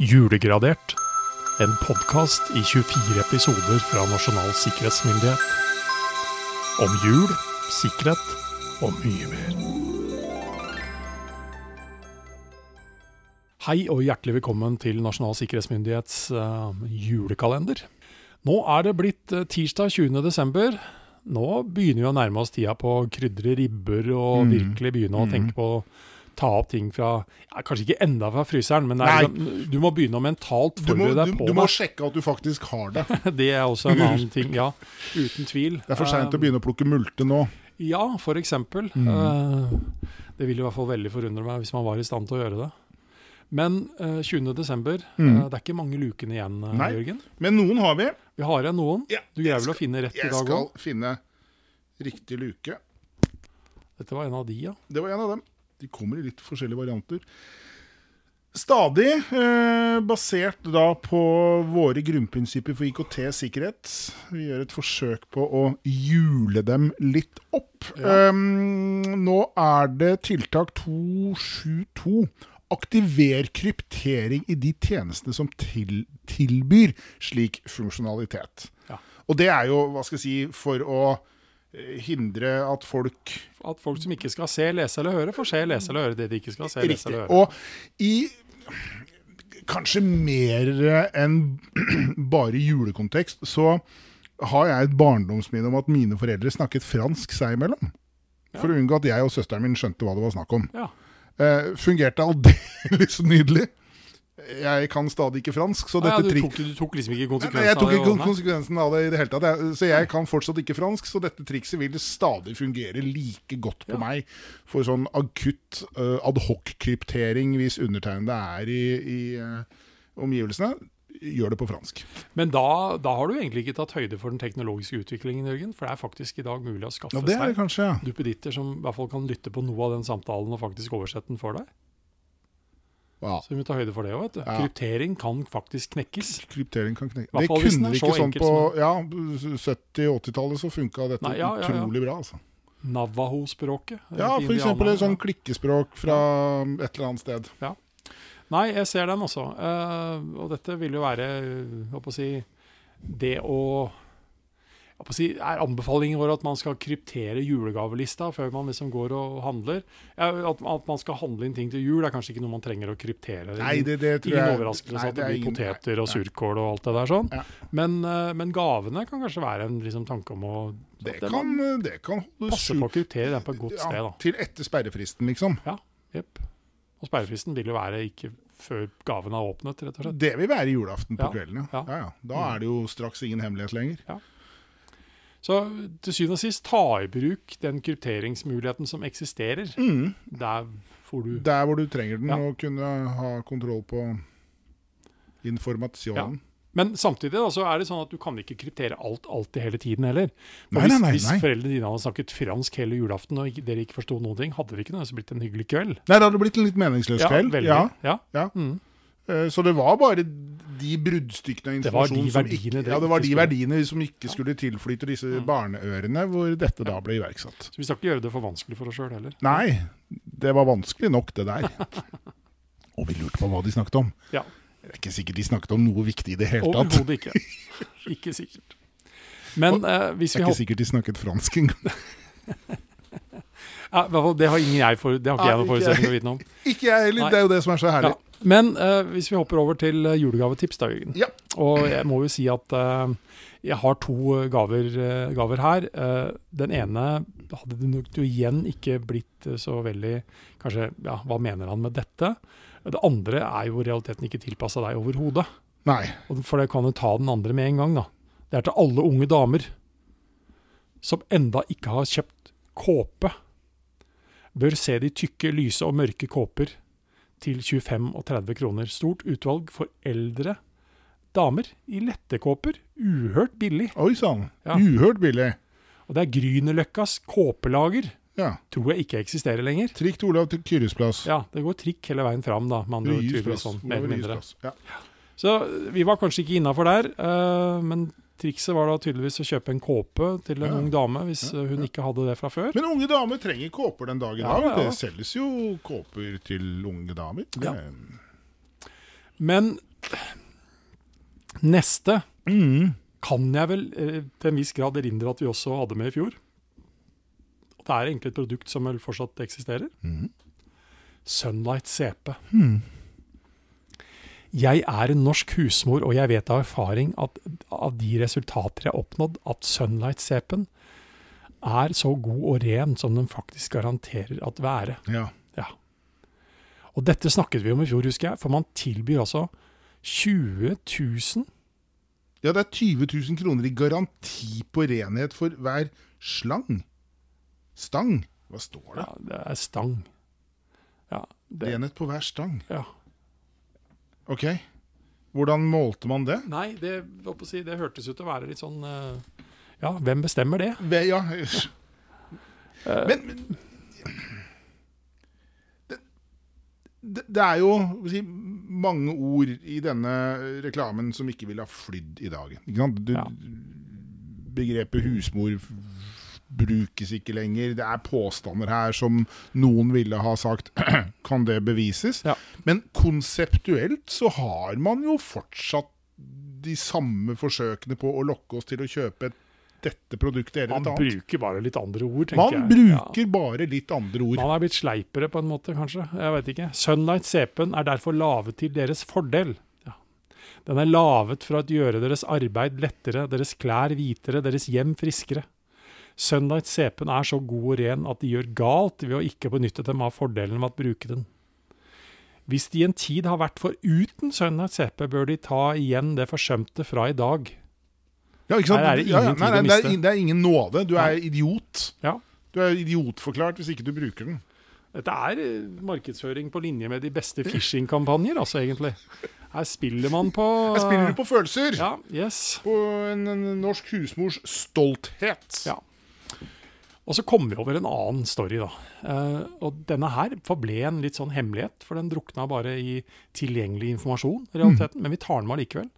Julegradert. En podkast i 24 episoder fra Nasjonal sikkerhetsmyndighet. Om jul, sikkerhet og mye mer. Hei og hjertelig velkommen til Nasjonal sikkerhetsmyndighets uh, julekalender. Nå er det blitt eh, tirsdag 20. desember. Nå begynner vi å nærme oss tida på å krydre ribber og Mm. virkelig begynne å Mm. tenke på ta opp ting fra ja, Kanskje ikke enda fra fryseren, men Nei. liksom- du må begynne å mentalt forberede deg på du må det. sjekke at du faktisk har det. Det er også en annen ting, ja. Uten tvil. Det er for seint uh, å begynne å plukke multe nå. Ja, eksempel. Mm. Uh, det ville i hvert fall veldig forundre meg hvis man var i stand til å gjøre det. Men uh, 20. desember, Mm. Uh, det er ikke mange lukene igjen, eh, Nei. Jørgen. Men noen har vi. Vi har igjen noen. Ja, Du greier vel å finne rett i Jeg skal òg? finne riktig luke. Dette var en av de, ja. Det var en av dem. De kommer i litt forskjellige varianter. Stadig eh, basert da på våre grunnprinsipper for IKT-sikkerhet. Vi gjør et forsøk på å hjule dem litt opp. Ja. Um, nå er det tiltak 272. Aktiver kryptering i de tjenestene som til, tilbyr slik funksjonalitet. Ja. Og det er jo, hva skal jeg si, for å hindre at folk At folk som ikke skal se, lese eller høre, får se, lese eller høre det de ikke skal se, lese eller høre. Og i kanskje mer enn bare julekontekst, så har jeg et barndomsminne om at mine foreldre snakket fransk seg imellom. For å unngå at jeg og søsteren min skjønte hva det var snakk om. Ja. Uh, fungerte aldeles nydelig. Jeg kan stadig ikke fransk, så Ah, ja, dette du, tok, du tok liksom ikke konsekvensen nei, jeg tok av ikke og- konsekvensen av det i det hele tatt. Jeg, så jeg kan fortsatt ikke fransk, så dette trikset vil stadig fungere like godt på Ja. meg for sånn akutt uh, adhoc-kryptering hvis undertegnede er i, i uh, omgivelsene. Gjør det på fransk. Men da, da har du egentlig ikke tatt høyde for den teknologiske utviklingen, Jørgen. For det er faktisk i dag mulig å skaffe Ja, seg duppeditter som i hvert fall kan lytte på noe av den samtalen og faktisk oversette den for deg. Ja. Så vi må ta høyde for det òg. Ja. Kryptering kan faktisk knekkes. Kryptering kan knekkes. Det kunne ikke sånn på ja, 70-80-tallet, så funka dette Nei, ja, ja, ja. utrolig bra. altså. Navaho-språket. Ja, f.eks. et sånn klikkespråk fra et eller annet sted. Nei, jeg ser den også. Uh, og dette vil jo være hva på å si, det å si, Er anbefalingen vår at man skal kryptere julegavelista før man liksom går og handler? Ja, at, at man skal handle inn ting til jul, er kanskje ikke noe man trenger å kryptere. Nei, det, det tror Ingen jeg overraskelse Nei, at det blir ingen- poteter og nei. surkål og alt det der sånn. Ja. Men, eh, men gavene kan kanskje være en liksom, tanke om å Det at kan, det kan holde passe på å kryptere den på et godt ja, sted. da. Til etter sperrefristen, liksom. Ja, Jepp. Og sperrefristen vil jo være ikke før gaven er åpnet, rett og slett. Det vil være julaften på Ja, kvelden, ja. ja. ja. ja. Da er det jo straks ingen hemmelighet lenger. Så til syvende og sist, ta i bruk den krypteringsmuligheten som eksisterer. Mm. Der får du Der hvor du trenger den, Ja. og kunne ha kontroll på informasjonen. Men samtidig da, så er det sånn at du kan ikke kryptere alt alltid hele tiden heller. Nei, hvis, nei, nei, hvis foreldrene dine hadde snakket fransk hele julaften og dere ikke forsto noen ting, hadde det ikke nødvendigvis blitt en hyggelig kveld. Nei, det hadde blitt en litt meningsløs kveld. veldig. Ja. Ja. Ja. Mm. Eh, Så det var bare de bruddstykkene av Det var de informasjon som verdiene ikke, ja, det var de verdiene som ikke skulle tilflyte disse Mm. barneørene, hvor dette da ble iverksatt. Så vi skal ikke gjøre det for vanskelig for oss sjøl heller. Nei, det var vanskelig nok, det der. Og vi lurte på hva de snakket om. Ja. Det er ikke sikkert de snakket om noe viktig i det hele tatt. Overhodet ikke. Ikke sikkert. Men eh, hvis Det vi er ikke sikkert de snakket fransk engang. ja, Det har ingen jeg for, det har ikke jeg noen forutsetning for å vite noe om. Ikke jeg heller, det er jo det som er så herlig. Ja. Men eh, hvis vi hopper over til eh, julegavetips, da, Jørgen. Ja. Og jeg må jo si at eh, jeg har to eh, gaver, eh, gaver her. Eh, den ene hadde det nok igjen ikke blitt så veldig Kanskje, ja, hva mener han med dette? Det andre er jo realiteten ikke tilpassa deg overhodet. Nei. For det kan jo ta den andre med en gang, da. Det er til alle unge damer som enda ikke har kjøpt kåpe. Bør se de tykke, lyse og mørke kåper til 25 og 30 kroner. Stort utvalg for eldre damer i lettekåper. Uhørt billig. Oi sann. Ja. Uhørt billig. Og det er Grünerløkkas kåpelager. Ja. Tror jeg ikke eksisterer lenger. Trikk til Olav til Kyrres plass. Ja, det går trikk hele veien fram, da. Andre Ryes plass. sånn, mer eller mindre. Ja. Så vi var kanskje ikke innafor der, uh, men trikset var da tydeligvis å kjøpe en kåpe til en Ja. ung dame hvis Ja, hun ikke hadde det fra før. Men unge damer trenger kåper den dag i dag. Det selges jo kåper til unge damer. Det, Men neste Mm. kan jeg vel eh, til en viss grad erindre at vi også hadde med i fjor. Det er egentlig et produkt som vel fortsatt eksisterer. Mm. Sunlight CP. Hmm. Jeg er en norsk husmor, og jeg vet av erfaring at av de resultater jeg har oppnådd, at Sunlight CP-en er så god og ren som den faktisk garanterer at være. Ja. Ja. Og dette snakket vi om i fjor, husker jeg, for man tilbyr altså 20 000 ja, det er 20 000 kroner i garanti på renhet for hver slang. Stang. Hva står det? Ja, det er stang. Ja, det, Renhet på hver stang. ja. Ok. Hvordan målte man det? Nei, det, si, det hørtes ut til å være litt sånn eh, Ja, hvem bestemmer det? Ve- Ja. Men, men det, det, er jo si, mange ord i denne reklamen som ikke ville ha flydd i dag. Ikke sant? Du, Ja. Begrepet husmor brukes ikke lenger. Det er påstander her som noen ville ha sagt Kan det bevises? Ja. Men konseptuelt så har man jo fortsatt de samme forsøkene på å lokke oss til å kjøpe et, dette produktet eller man et annet. bruker bare litt andre ord, tenker Man jeg. bruker bare litt andre ord. Man er blitt sleipere på en måte, kanskje. Jeg vet ikke. Sunlight CP-en er derfor lavet til deres fordel. Ja. Den er lavet for å gjøre deres arbeid lettere, deres klær hvitere, deres hjem friskere. Sunlight CP-en er så god og ren at de gjør galt ved å ikke benytte dem av fordelen med å bruke den. Hvis de en tid har vært for uten Sunlight CP, bør de ta igjen det forsømte fra i dag. Ja, ikke sant? Her er det Ja, ja. Nei, Nei, tid å miste. det, er, det er ingen nåde. Du er idiot. Ja. Du er idiotforklart hvis ikke du bruker den. Dette er eh, markedsføring på linje med de beste phishing-kampanjer, altså, egentlig. Her spiller man på Her spiller du på følelser. Ja, yes. På en, en norsk husmors stolthet. Ja. Og så kommer vi over en annen story, da. Uh, og denne her forble en litt sånn hemmelighet, for den drukna bare i tilgjengelig informasjon, realiteten. realiteten. Men vi tar den med allikevel.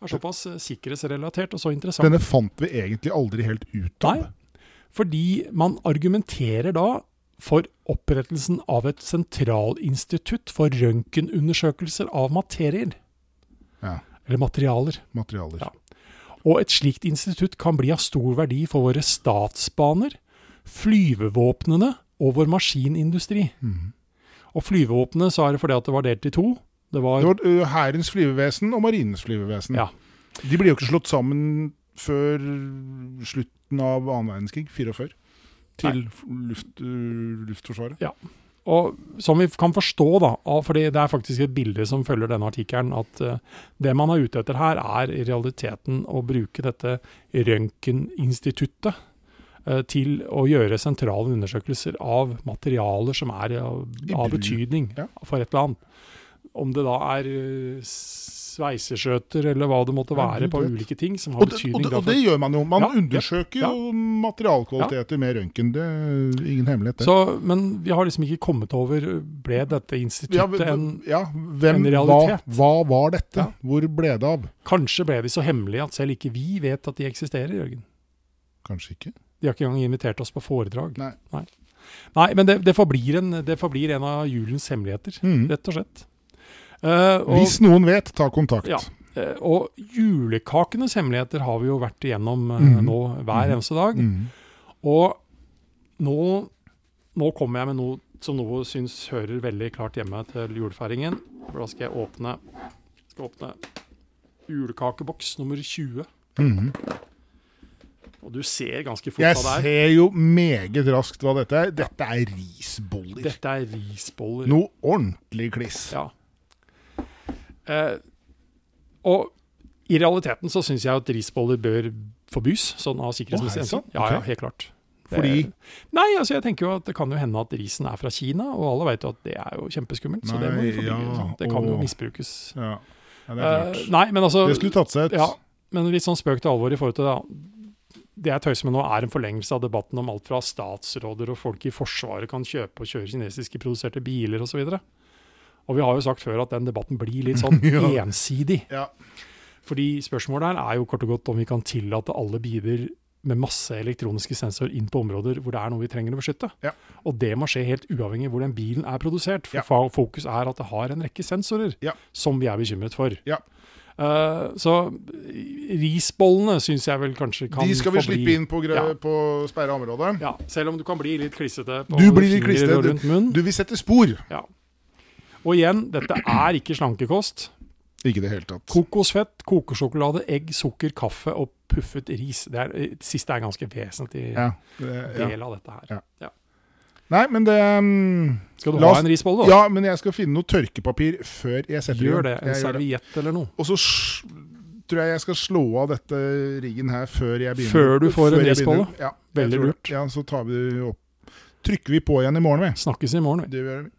Er såpass eh, sikkerhetsrelatert og så interessant. Denne fant vi egentlig aldri helt ut av. Nei, fordi man argumenterer da for opprettelsen av et sentralinstitutt for røntgenundersøkelser av materier. Ja, Eller materialer. materialer. Ja. Og et slikt institutt kan bli av stor verdi for våre statsbaner, flyvevåpnene og vår maskinindustri. Mm. Og flyvevåpnene så er det fordi at det var delt i to. Det var, Det var Hærens flyvevesen og Marinens flyvevesen. Ja. De blir jo ikke slått sammen før slutten av annen verdenskrig, 44. Til luft, uh, Luftforsvaret. Og som vi kan forstå, da, for fordi det er faktisk et bilde som følger denne artikkelen, at det man er ute etter her, er i realiteten å bruke dette røntgeninstituttet til å gjøre sentrale undersøkelser av materialer som er av, av betydning ja. for et eller annet. Om det da er eh, sveiseskjøter eller hva det måtte være på ulike ting som har Og det, og, betydning. det, og det gjør man jo. Man Ja, undersøker ja. jo materialkvaliteter med røntgen. Det er ingen hemmelighet, det. så, men vi har liksom ikke kommet over Ble dette instituttet en ja, hvem, en hva, realitet. hva var dette? Hvor ble det av? Kanskje ble de så hemmelige at selv ikke vi vet at de eksisterer, Jørgen. Kanskje ikke. De har ikke engang invitert oss på foredrag. Nei. Nei, men det, det, forblir en, det forblir en av julens hemmeligheter, mm. rett og slett. Uh, og, Hvis noen vet, ta kontakt. Ja. Uh, og julekakenes hemmeligheter har vi jo vært igjennom uh, mm. nå hver Mhm. eneste dag. Mm. Og nå, nå kommer jeg med noe som noe syns hører veldig klart hjemme til julefeiringen. For da skal jeg åpne, skal åpne julekakeboks nummer 20. Mhm. Og du ser ganske fort Jeg hva det er. Jeg ser jo meget raskt hva dette er. Dette er risboller. Dette er risboller. Noe ordentlig kliss. Ja. Eh, og i realiteten så syns jeg at risboller bør forbys, sånn av sikkerhetsmessige hensyn. Ja, ja, helt klart. Det- Fordi Nei, altså jeg tenker jo at det kan jo hende at risen er fra Kina, og alle vet jo at det er jo kjempeskummelt. så det må vi Nei, forby. ja. Det kan jo misbrukes. Ja, ja det er Eh, klart. nei, men altså Det skulle tatt seg ut. ja, Men litt sånn spøk til alvor i forhold til det. Det jeg tøyser med nå, er en forlengelse av debatten om alt fra statsråder og folk i Forsvaret kan kjøpe og kjøre kinesiske produserte biler osv. Og, og vi har jo sagt før at den debatten blir litt sånn ensidig. Ja. Fordi spørsmålet her er jo kort og godt om vi kan tillate alle biler med masse elektroniske sensorer inn på områder hvor det er noe vi trenger å beskytte. Ja. Og det må skje helt uavhengig av hvor den bilen er produsert. For Ja. fokus er at det har en rekke sensorer Ja. som vi er bekymret for. Ja. Eh, så risbollene syns jeg vel kanskje kan De skal vi slippe inn på, Ja. på sperra område. Ja, selv om du kan bli litt klissete på Du blir litt klissete. munnen. Du vil sette spor. Ja. Og igjen, dette er ikke slankekost. Ikke det hele tatt. Kokosfett, kokosjokolade, egg, sukker, kaffe og puffet ris. Det, er, det siste er ganske vesentlig Ja, det, ja. del av dette her. Ja. Nei, men det um, Skal du ha en risbolle, da? Ja, men jeg skal finne noe tørkepapir før jeg setter Gjør det. En det. serviett eller noe. Og så tror jeg jeg skal slå av dette riggen her før jeg begynner. Før du får en Før en risbolle? Ja, Veldig lurt. Ja, så tar vi opp. Trykker vi på igjen i morgen, vi. Snakkes i morgen, vi. Det gjør vi.